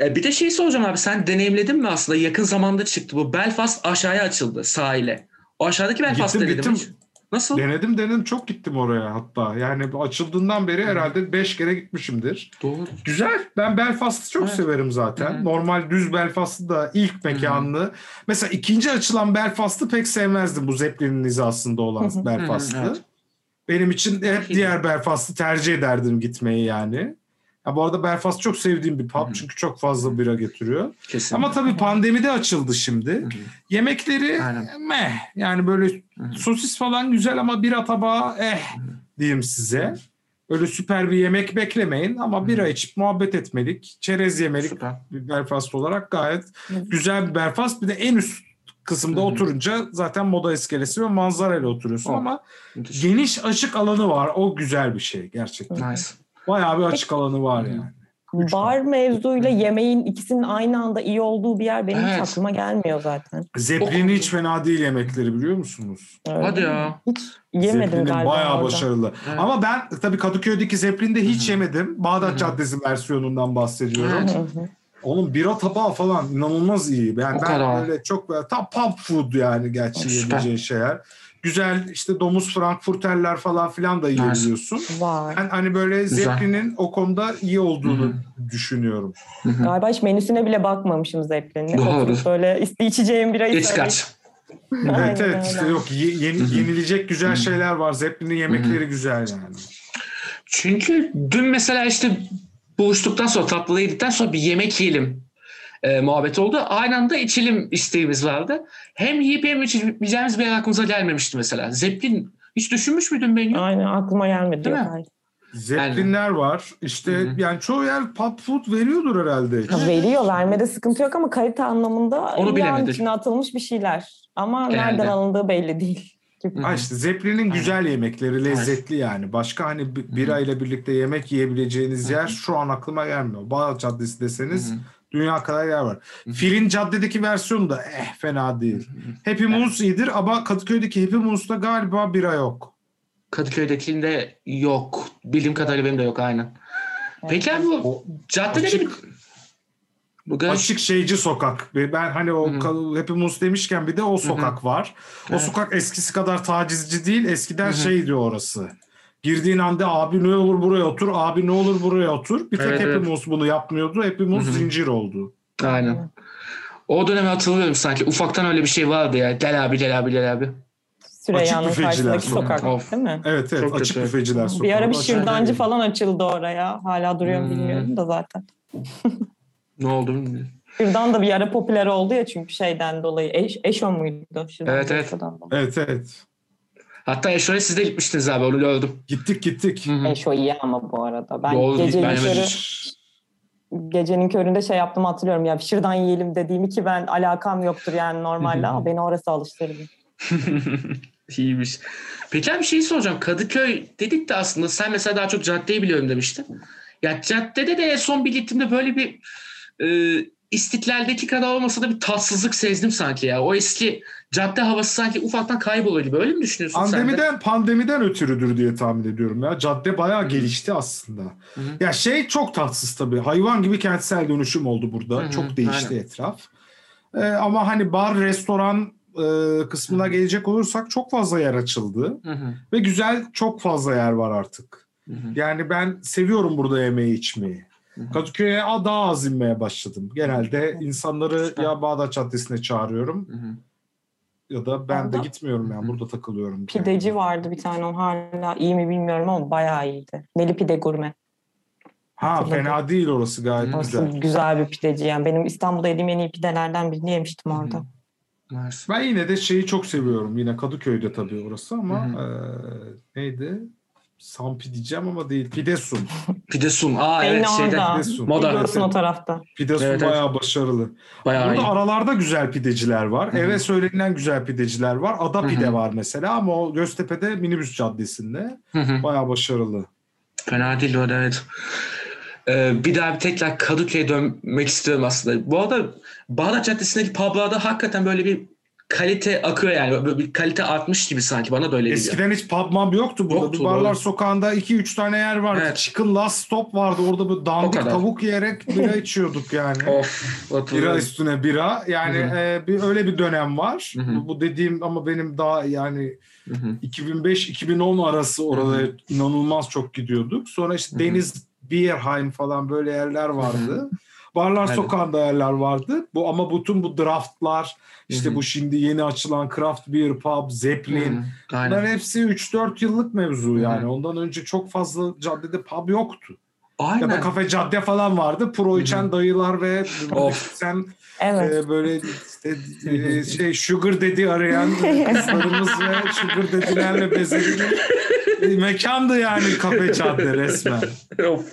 S1: E, bir de şey soracağım abi sen deneyimledin mi aslında? Yakın zamanda çıktı bu. Belfast aşağıya açıldı sahile. O aşağıdaki Belfast
S2: Gittim,
S1: denedin mi?
S2: gittim.
S1: hiç? Nasıl?
S2: Denedim denedim çok gittim oraya hatta. Yani açıldığından beri herhalde 5 kere gitmişimdir.
S1: Doğru.
S2: Güzel. Ben Belfast'ı çok
S1: Evet.
S2: severim zaten.
S1: Hı hı.
S2: Normal düz Belfast'ı da ilk mekanını. Mesela ikinci açılan Belfast'ı pek sevmezdim bu Zeppelin'in hizasında olan. Belfast'ı.
S1: Hı hı, evet.
S2: Benim için hep diğer Belfast'ı tercih ederdim gitmeyi yani. Ya bu arada Belfast çok sevdiğim bir pub çünkü çok fazla bira getiriyor.
S1: Kesin.
S2: Ama tabii pandemide açıldı şimdi. Yemekleri
S1: Aynen.
S2: meh. Yani böyle sosis falan güzel ama bira tabağı eh diyeyim size. Öyle süper bir yemek beklemeyin ama bira içip muhabbet etmelik, çerez yemelik
S1: Süper.
S2: bir Belfast olarak gayet güzel bir Belfast. Bir de en üst kısımda
S1: Hı hı.
S2: oturunca zaten moda iskelesi ve manzarayla oturuyorsun
S1: Oh.
S2: ama
S1: Müthiş.
S2: geniş açık alanı var. O güzel bir şey gerçekten.
S1: Nice.
S2: Bayağı bir açık alanı var yani. Üç
S3: Bar
S2: var.
S3: mevzuyla yemeğin ikisinin aynı anda iyi olduğu bir yer benim hiç
S1: Evet.
S3: aklıma gelmiyor zaten.
S2: Zeppelin
S1: O-
S2: hiç fena değil yemekleri biliyor musunuz?
S3: Öyle
S1: Hadi ya.
S3: Hiç yemedim
S2: Zeppelin'in
S3: galiba
S2: bayağı
S3: orada.
S2: başarılı.
S1: Evet.
S2: Ama ben tabii Kadıköy'deki Zeppelin'de hiç
S1: Hı hı.
S2: yemedim. Bağdat
S1: Hı hı.
S2: Caddesi versiyonundan bahsediyorum.
S1: Evet.
S2: Onun bira tabağı falan inanılmaz iyi. Yani
S1: O
S2: ben
S1: kadar.
S2: böyle çok böyle tam pub food yani gerçi yiyebileceğin şeyler. Güzel işte domuz frankfurterler falan filan da yiyebiliyorsun.
S3: Var.
S2: Ben hani böyle. Zeppelin'in o konuda iyi olduğunu
S1: Hı
S2: düşünüyorum.
S1: Hı hı.
S3: Galiba hiç menüsüne bile bakmamışım Zeppelin'in.
S1: Doğru.
S3: Böyle iste içeceğim birayı
S1: İç kaç.
S3: Aynen
S2: evet evet
S3: öyle.
S2: işte yok ye- yeni- yenilecek güzel
S1: Hı hı.
S2: şeyler var. Zeppelin'in yemekleri güzel yani.
S1: Çünkü dün mesela işte buluştuktan sonra tatlıyı yedikten sonra bir yemek yiyelim e, muhabbet oldu. Aynı anda içelim isteğimiz vardı. Hem yiyip hem içeceğimiz bir yer aklımıza gelmemişti mesela. Zeppelin hiç düşünmüş müydün menü?
S3: Aynen aklıma gelmedi.
S1: Değil mi?
S2: Zeppelinler var. İşte
S1: Hı hı.
S2: yani çoğu yer pub food veriyordur herhalde.
S3: Ha, veriyor vermede sıkıntı yok ama kalite anlamında
S1: Onu
S3: yağın
S1: bilemedik.
S3: içine atılmış bir şeyler. Ama
S1: Genelde.
S3: nereden alındığı belli değil. Gibi.
S2: Ha işte Zeppelin'in güzel yemekleri lezzetli yani. Başka hani bi- bira ile birlikte yemek yiyebileceğiniz yer şu an aklıma gelmiyor. Bağdat Caddesi deseniz dünya kadar yer var. Filin caddedeki versiyonu da eh fena değil. Happy Moose iyidir ama Kadıköy'deki Happy Moose'da galiba bira yok.
S1: Kadıköy'dekinde yok. Bildiğim kadarıyla benim de yok aynen. Peki abi bu caddede bir... Bu garaj...
S2: açık şeyci sokak. Ben hani o Happy Moose demişken bir de o sokak var. O
S1: Evet.
S2: sokak eskisi kadar tacizci değil. Eskiden
S1: Hı hı.
S2: şeydi orası. Girdiğin anda abi ne olur buraya otur, abi ne olur buraya otur. Bir tek
S1: Evet,
S2: Happy
S1: evet.
S2: Moose bunu yapmıyordu. Happy Moose
S1: Hı hı.
S2: zincir oldu.
S1: Aynen. O dönemi hatırlıyorum sanki. Ufaktan öyle bir şey vardı ya. Gel abi gel abi gel abi.
S3: Süreyya'nın karşısındaki sokak
S1: of.
S3: değil mi?
S2: Evet evet
S1: Çok
S2: açık
S1: kötü.
S2: büfeciler sokağı.
S3: Bir ara bir şırdancı falan açıldı oraya. Hala duruyor
S1: Hmm.
S3: bilmiyorum da zaten.
S1: Ne oldu bilmiyorum.
S3: Şırdan da bir ara popüler oldu ya çünkü şeyden dolayı. Eş, Eşo muydu? Şırdan
S1: Evet, evet.
S2: Evet evet.
S1: Hatta Eşo'ya siz de gitmiştiniz abi onu gördüm.
S2: Gittik gittik.
S1: Hı hı.
S3: Eşo iyi ama bu arada. Ben
S1: Doğru,
S3: gecenin,
S1: ben
S3: körü, gecenin köründe şey yaptım hatırlıyorum ya. Şırdan yiyelim dediğimi ki ben alakam yoktur yani normalde ama beni orası alıştırdı.
S1: İyiymiş. Peki abi bir şey soracağım. Kadıköy dedik de aslında sen mesela daha çok caddeyi biliyorum demiştin. Ya caddede de en son bir gittiğimde böyle bir e, İstiklal'deki kadar olmasa da bir tatsızlık sezdim sanki ya. O eski cadde havası sanki ufaktan kayboluyor gibi. Öyle mi düşünüyorsun sen de?
S2: Pandemiden pandemiden ötürüdür diye tahmin ediyorum ya. Cadde bayağı gelişti aslında.
S1: Hı hı.
S2: Ya şey çok tatsız tabii. Hayvan gibi kentsel dönüşüm oldu burada.
S1: Hı hı,
S2: Çok değişti
S1: aynen.
S2: etraf. Ee, ama hani bar, restoran e, kısmına gelecek olursak çok fazla yer açıldı.
S1: Hı hı,
S2: Ve güzel çok fazla yer var artık.
S1: hı hı.
S2: Yani ben seviyorum burada yemeği içmeyi. Kadıköy'e daha az inmeye başladım. Genelde insanları ya Bağdat Caddesi'ne çağırıyorum ya da ben de
S3: Orada-
S2: gitmiyorum yani burada takılıyorum.
S3: Pideci vardı bir tane o hala iyi mi bilmiyorum ama bayağı iyiydi. Neli Pide Gurme.
S2: Ha
S3: Hatırladım.
S2: fena değil orası gayet
S1: Hı.
S2: güzel.
S3: Güzel. bir pideci yani. Benim İstanbul'da yediğim en iyi pidelerden birini yemiştim orada.
S1: Hı. Nice.
S2: Ben yine de şeyi çok seviyorum. Yine Kadıköy'de tabii orası ama eee, neydi? Sampi diyeceğim ama değil. Pidesun.
S1: Pidesun. Aa
S3: Şeyin
S1: evet şeyden.
S2: Pidesun.
S1: Moda.
S3: Biliyorsun o tarafta.
S2: Pidesun
S1: Evet, evet.
S2: bayağı başarılı.
S1: Bayağı
S2: Burada
S1: iyi.
S2: aralarda güzel pideciler var.
S1: Hı hı.
S2: Eve söylenilen güzel pideciler var. Ada
S1: Hı hı.
S2: pide var mesela ama o Göztepe'de minibüs caddesinde.
S1: Hı hı.
S2: Bayağı başarılı.
S1: Fena değil o evet. Ee, bir daha bir tekrar Kadıköy'e dönmek istiyorum aslında. Bu arada Bağdat Caddesi'ndeki publarda hakikaten böyle bir kalite akıyor yani. Böyle bir kalite artmış gibi sanki bana da öyle geliyor.
S2: Eskiden hiç pub mub yoktu burada.
S1: Yoktu,
S2: Bir Barlar
S1: doğru.
S2: Sokağı'nda 2-3 tane yer vardı.
S1: Evet.
S2: Chicken Last Stop vardı. Orada böyle dandik tavuk yiyerek bira içiyorduk yani.
S1: Of.
S2: Bira üstüne bira. Yani
S1: Hı hı.
S2: e, bir öyle bir dönem var.
S1: Hı.
S2: Bu dediğim ama benim daha yani
S1: Hı hı.
S2: 2005-2010 arası orada inanılmaz çok gidiyorduk. Sonra işte. Deniz Bierheim falan böyle yerler vardı. Barlar
S1: Evet.
S2: Sokağı'nda yerler vardı. Bu ama bütün bu draftlar işte
S1: Hı hı.
S2: bu şimdi yeni açılan Craft Beer Pub, Zeppelin. Bunların hepsi 3-4 yıllık mevzu yani. Ondan önce çok fazla caddede pub yoktu.
S1: Aynen.
S2: Ya da kafe cadde falan vardı. Pro içen
S1: hı.
S2: dayılar ve
S1: Of.
S2: sen
S3: Evet.
S2: e, böyle işte e, şey sugar daddy arayan kızlarımız ve sugar daddy'lerle bezeli bir e, mekandı yani kafe cadde resmen.
S1: Of.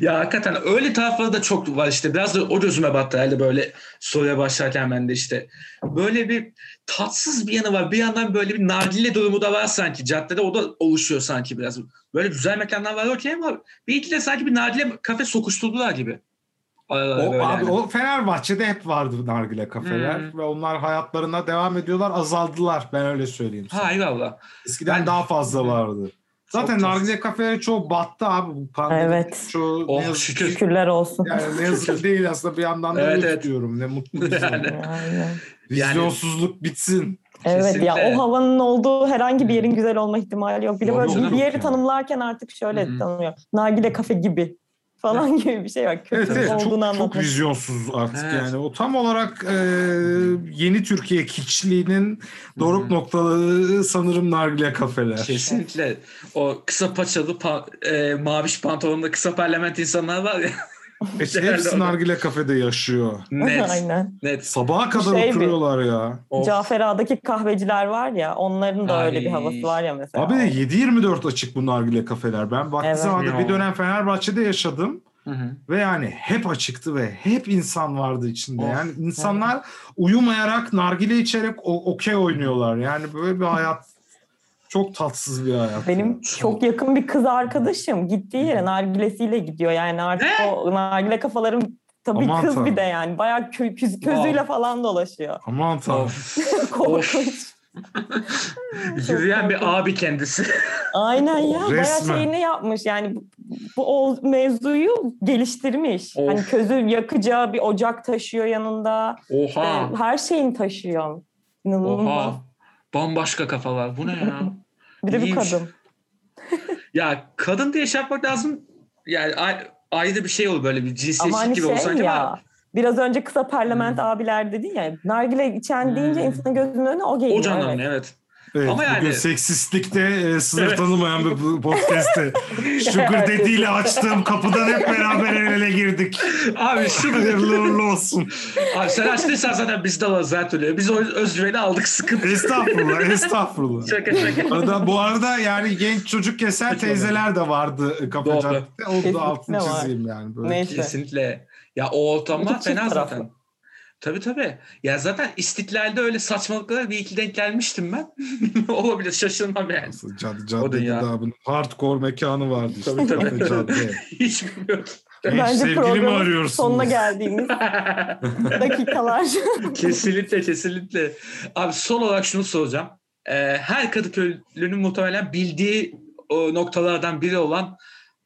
S1: Ya hakikaten öyle tarafları da çok var işte. Biraz da o gözüme battı herhalde böyle soruya başlarken ben de işte. Böyle bir tatsız bir yanı var. Bir yandan böyle bir nargile durumu da var sanki. Caddede o da oluşuyor sanki biraz. Böyle güzel mekanlar var okey ama bir iki de sanki bir nargile kafe sokuşturdular gibi.
S2: O, abi,
S1: yani.
S2: o Fenerbahçe'de hep vardı nargile kafeler
S1: Hmm.
S2: ve onlar hayatlarına devam ediyorlar. Azaldılar ben öyle söyleyeyim sana.
S1: Ha eyvallah.
S2: Eskiden
S1: Ben-
S2: daha fazla vardı. Zaten
S1: Çok
S2: nargile kafeleri çoğu battı abi. Bu pandemi
S3: Evet.
S2: Çoğu
S1: Oh,
S2: ne yazık ki-
S1: şükür.
S3: Şükürler olsun.
S2: Yani ne yazık değil aslında bir yandan da
S1: Evet,
S2: evet, diyorum. Ne mutlu bize.
S1: Yani.
S3: Aynen.
S2: Vizyonsuzluk bitsin.
S3: Evet
S1: Kesinlikle.
S3: ya o havanın olduğu herhangi bir yerin güzel olma ihtimali yok. Bir de böyle bir yeri
S2: yani.
S3: tanımlarken artık şöyle
S1: Hı hı.
S3: tanımlıyor. Nargile kafe gibi falan gibi bir şey var. Kötü
S2: Evet, evet çok,
S3: olduğunu
S2: çok
S3: anlatmak.
S2: vizyonsuz artık
S1: Evet.
S2: yani. O tam olarak e, yeni Türkiye kiçliğinin doruk noktaları sanırım nargile kafeler.
S1: Kesinlikle. O kısa paçalı pa- e, maviş pantolonlu kısa parlament insanlar var ya.
S2: Hepsi
S1: o da.
S2: nargile kafede yaşıyor.
S1: Net.
S3: Aynen.
S1: Net.
S2: Sabaha kadar
S3: Şey
S2: oturuyorlar ya.
S1: Of.
S3: Cafer Ağa'daki kahveciler var ya onların da öyle bir
S1: Ay.
S3: havası var ya mesela.
S2: Abi de 7-24 açık bu nargile kafeler. Ben vakti
S3: Evet.
S2: zamanında
S1: Ya.
S2: bir dönem Fenerbahçe'de yaşadım.
S1: Hı hı.
S2: Ve yani hep açıktı ve hep insan vardı içinde.
S1: Of.
S2: Yani insanlar uyumayarak, nargile içerek o- okey oynuyorlar. Yani böyle bir hayat çok tatsız bir hayat.
S3: Benim
S2: ya.
S3: çok yakın bir kız arkadaşım gittiği yere nargilesiyle gidiyor. Yani artık
S1: Ne?
S3: o nargile kafaların tabii
S2: Aman
S3: kız
S2: tanrım.
S3: bir de yani. Bayağı kö- köz- közüyle
S1: Wow.
S3: falan dolaşıyor.
S2: Aman tanrım.
S3: Korkunç.
S1: Yürüyen bir abi kendisi.
S3: Aynen ya. Bayağı
S2: Resmen.
S3: şeyini yapmış. Yani bu, bu o mevzuyu geliştirmiş.
S1: Of.
S3: Hani közü yakacağı bir ocak taşıyor yanında. İşte
S1: Oha.
S3: her şeyini taşıyor. İnanılmaz.
S1: Oha. Bambaşka kafalar. Bu ne ya?
S3: Bir de bir
S1: İyiymiş.
S3: kadın.
S1: ya kadın diye şey yapmak lazım. Yani ay- ayrı bir şey olur böyle bir cinsiyetçilik
S3: hani
S1: gibi olur
S3: şey
S1: sanki
S3: ya
S1: ama.
S3: Biraz önce kısa parlament abiler dedin ya. Nargile içen deyince
S1: Hmm.
S3: insanın gözünün önüne o geliyor.
S1: O canlanıyor
S3: evet.
S1: evet.
S2: Evet,
S1: Ama yani-
S2: bugün seksistlikte e, sınır
S1: Evet.
S2: tanımayan bir podcast'te. Sugar ile açtığım kapıdan hep beraber el ele girdik.
S1: Abi şu
S2: Hayırlı uğurlu olsun.
S1: Abi sen açtıysan zaten biz de alırız her türlü. Biz o özgüveni aldık sıkıntı.
S2: Estağfurullah, estağfurullah.
S1: Şaka şaka.
S2: Arada, bu arada yani genç çocuk kesen teyzeler de vardı. Cadde'de. Onu da altını çizeyim yani. Böyle.
S3: Neyse.
S1: Kesinlikle. Ya o
S3: çift
S1: fena
S3: taraflı.
S1: zaten. Tabii tabii. Ya zaten İstiklal'de öyle saçmalıklara bir iki denk gelmiştim ben. Olabilir şaşırmam yani.
S2: Nasıl Cadde,
S1: O
S2: caddede
S1: dünya.
S2: daha bunun hardcore mekanı vardı işte.
S1: Tabii, tabii.
S2: Cadde.
S1: Hiç bilmiyorum.
S2: Genç
S3: Bence
S2: sevgili mi
S3: programın
S2: arıyorsunuz?
S3: sonuna geldiğimiz dakikalar.
S1: kesinlikle kesinlikle. Abi son olarak şunu soracağım. Ee, her Kadıköylünün muhtemelen bildiği o noktalardan biri olan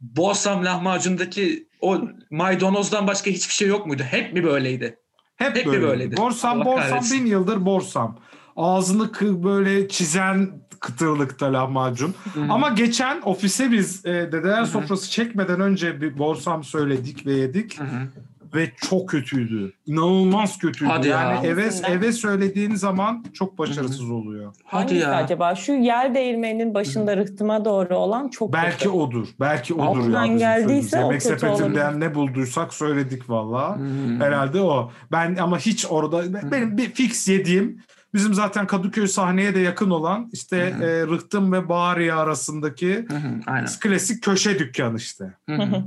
S1: Borsam lahmacundaki o maydanozdan başka hiçbir şey yok muydu? Hep mi böyleydi?
S2: Hep,
S1: Hep
S2: böyle.
S1: böyleydi?
S2: Borsam
S1: Allah
S2: borsam
S1: kahretsin.
S2: bin yıldır borsam. Ağzını kı- böyle çizen kıtırlıkta lahmacun. Ama geçen ofise biz e, dedeler
S1: hı.
S2: sofrası çekmeden önce bir borsam söyledik ve yedik
S1: hı.
S2: Ve çok kötüydü. İnanılmaz kötüydü.
S1: Hadi ya.
S2: yani eve
S3: Hangisinden?
S2: eve söylediğin zaman çok başarısız oluyor.
S1: Hadi
S3: Hangisi
S1: ya.
S3: acaba? Şu yer değirmeninin başında rıhtıma doğru olan çok
S2: Belki
S3: kötü.
S2: odur. Belki odur
S3: Altından
S2: ya.
S3: geldiyse o
S2: Yemek
S3: kötü
S2: sepetinden
S3: olabilir.
S2: ne bulduysak söyledik valla. Herhalde o. Ben ama hiç orada benim bir fix yediğim bizim zaten Kadıköy sahneye de yakın olan işte e, Rıhtım ve Bağrı'ya arasındaki
S1: Hı hı, Aynen.
S2: klasik köşe dükkan işte.
S1: Hı hı.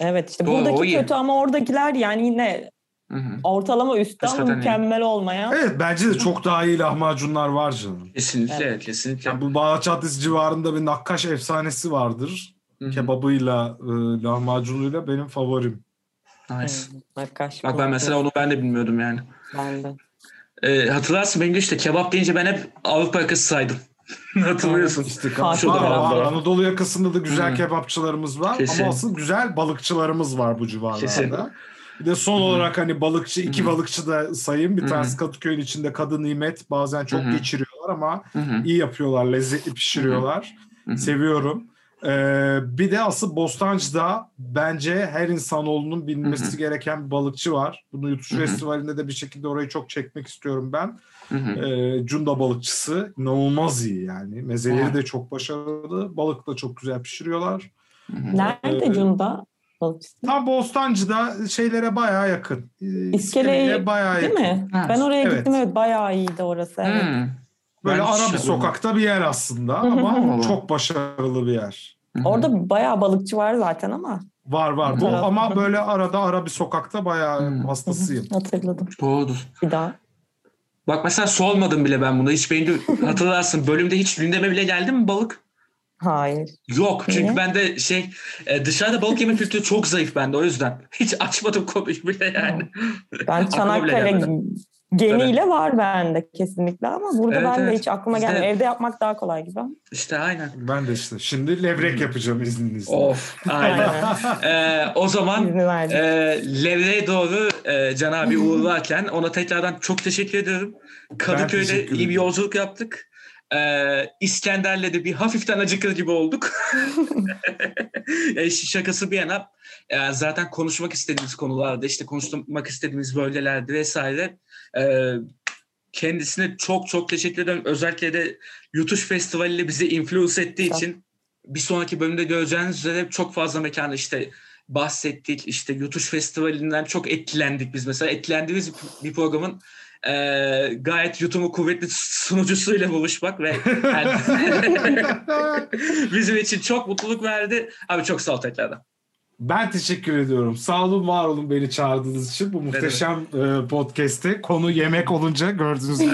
S3: Evet işte
S1: Doğru,
S3: buradaki
S1: iyi.
S3: kötü ama oradakiler yani yine
S1: Hı hı.
S3: ortalama üstte ama
S1: Hakikaten iyi.
S3: mükemmel olmayan.
S2: Evet bence de çok daha iyi lahmacunlar var canım.
S1: Kesinlikle,
S3: Evet.
S1: kesinlikle.
S2: Yani bu Bağdat Caddesi civarında bir nakkaş efsanesi vardır.
S1: Hı hı.
S2: Kebabıyla, e, lahmacunuyla benim favorim.
S1: Nice.
S3: Arkadaş,
S1: Bak ben mesela onu ben de bilmiyordum yani.
S3: Ben de.
S1: Ee, hatırlarsın benim de işte kebap deyince ben hep Avrupa yakası saydım. Hatırlıyorsun.
S2: İşte
S3: Fatih
S2: var,
S1: tarafı.
S2: var. Anadolu yakasında da güzel
S1: Hı.
S2: kebapçılarımız var
S1: Kesin.
S2: ama asıl güzel balıkçılarımız var bu civarlarda.
S1: Kesin.
S2: Bir de son olarak hani balıkçı, iki
S1: Hı.
S2: balıkçı da sayayım. Bir tanesi Kadıköy'ün içinde Kadı Nimet. Bazen çok
S1: Hı.
S2: geçiriyorlar ama
S1: Hı hı.
S2: iyi yapıyorlar, lezzetli pişiriyorlar.
S1: Hı hı.
S2: Seviyorum. Ee, bir de asıl Bostancı'da bence her insanoğlunun bilmesi
S1: Hı hı.
S2: gereken bir balıkçı var. Bunu Yutuş. Festivali'nde de bir şekilde orayı çok çekmek istiyorum ben.
S1: Hı hı.
S2: Ee, Cunda balıkçısı inanılmaz iyi yani. Mezeleri de çok başarılı. Balık da çok güzel pişiriyorlar.
S1: Hı hı.
S3: Nerede
S2: Ee,
S3: Cunda? Balıkçısı?
S2: Tam Bostancı'da şeylere bayağı yakın.
S3: İskele'ye
S2: İskele'ye bayağı
S3: Değil
S2: yakın.
S3: mi?
S1: Ha,
S3: Ben oraya
S2: evet.
S3: gittim evet bayağı iyiydi orası. Evet.
S1: Hmm.
S2: Böyle
S1: Ben
S2: ara bir sokakta bir yer aslında
S3: Hı hı
S2: ama
S1: hı.
S2: çok başarılı bir yer.
S1: Hı hı.
S3: Orada bayağı balıkçı var zaten ama
S2: Var var. Bu ama böyle arada ara bir sokakta bayağı
S1: Hmm.
S2: hastasıyım.
S3: hatırladım
S1: Doğrudur.
S3: bir daha.
S1: Bak mesela sormadım bile ben bunu. Hiç beni hatırlarsın. Bölümde hiç gündeme bile geldi mi balık?
S3: Hayır.
S1: Yok. Çünkü
S3: Niye?
S1: bende şey e, dışarıda balık yeme kültürü çok zayıf bende o yüzden. Hiç açmadım konuyu bile yani.
S3: Ben Çanakkale geniyle var bende kesinlikle ama burada
S1: Evet,
S3: ben de
S1: evet.
S3: hiç aklıma
S1: Bizde-
S3: gelmiyor. Evde yapmak daha kolay gibi.
S1: İşte aynen.
S2: Ben de işte. Şimdi levrek yapacağım izninizle.
S1: Of. Aynen. Ee, o zaman e, Levre'ye doğru e, Can abi uğurlarken ona tekrardan çok teşekkür ediyorum. Kadıköy'de
S2: teşekkür
S1: iyi bir yolculuk yaptık. Ee, İskender'le de bir hafiften acıkır gibi olduk. e, şakası bir yana e, zaten konuşmak istediğimiz konularda işte konuşmak istediğimiz bölgelerde vesaire e, kendisine çok çok teşekkür ederim. Özellikle de Yutuş Festivali ile bizi influence ettiği için bir sonraki bölümde göreceğiniz üzere çok fazla mekanı işte bahsettik. İşte Yutuş Festivali'nden çok etkilendik biz. Mesela etkilendiğimiz bir programın e, gayet yutumu kuvvetli sunucusuyla buluşmak ve yani bizim için çok mutluluk verdi. Abi çok sağ ol tekrardan.
S2: Ben teşekkür ediyorum. Sağ olun, var olun beni çağırdığınız için. Bu muhteşem e, podcast'te konu yemek olunca gördüğünüz gibi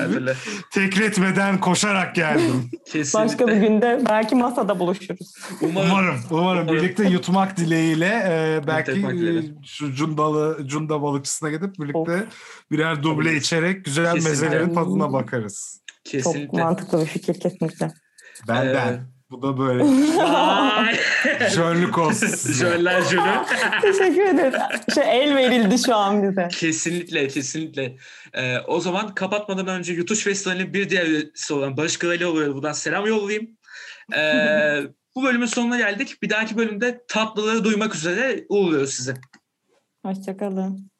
S2: tekretmeden koşarak geldim.
S1: Kesinlikle.
S3: Başka bir günde belki masada buluşuruz.
S1: Umarım.
S2: Umarım, umarım birlikte yutmak dileğiyle e, belki
S1: dileğiyle.
S2: e, şu cundalı cunda balıkçısına gidip birlikte birer duble
S1: Tabii.
S2: içerek güzel
S1: Kesinlikle.
S2: mezelerin tadına bakarız.
S3: Çok
S1: Kesinlikle.
S3: mantıklı bir fikir kesinlikle.
S2: Benden.
S1: Ee,
S2: Bu da böyle. Jönlük olsun size.
S1: Jöller jölü.
S3: Teşekkür ederim. Şey el verildi şu an bize.
S1: Kesinlikle, kesinlikle. Ee, o zaman kapatmadan önce Yutuş Festivali'nin bir diğer üyesi olan Barış Kıralioğlu'ya buradan selam yollayayım. Ee, bu bölümün sonuna geldik. Bir dahaki bölümde tatlıları duymak üzere uğurluyoruz sizi.
S3: Hoşçakalın.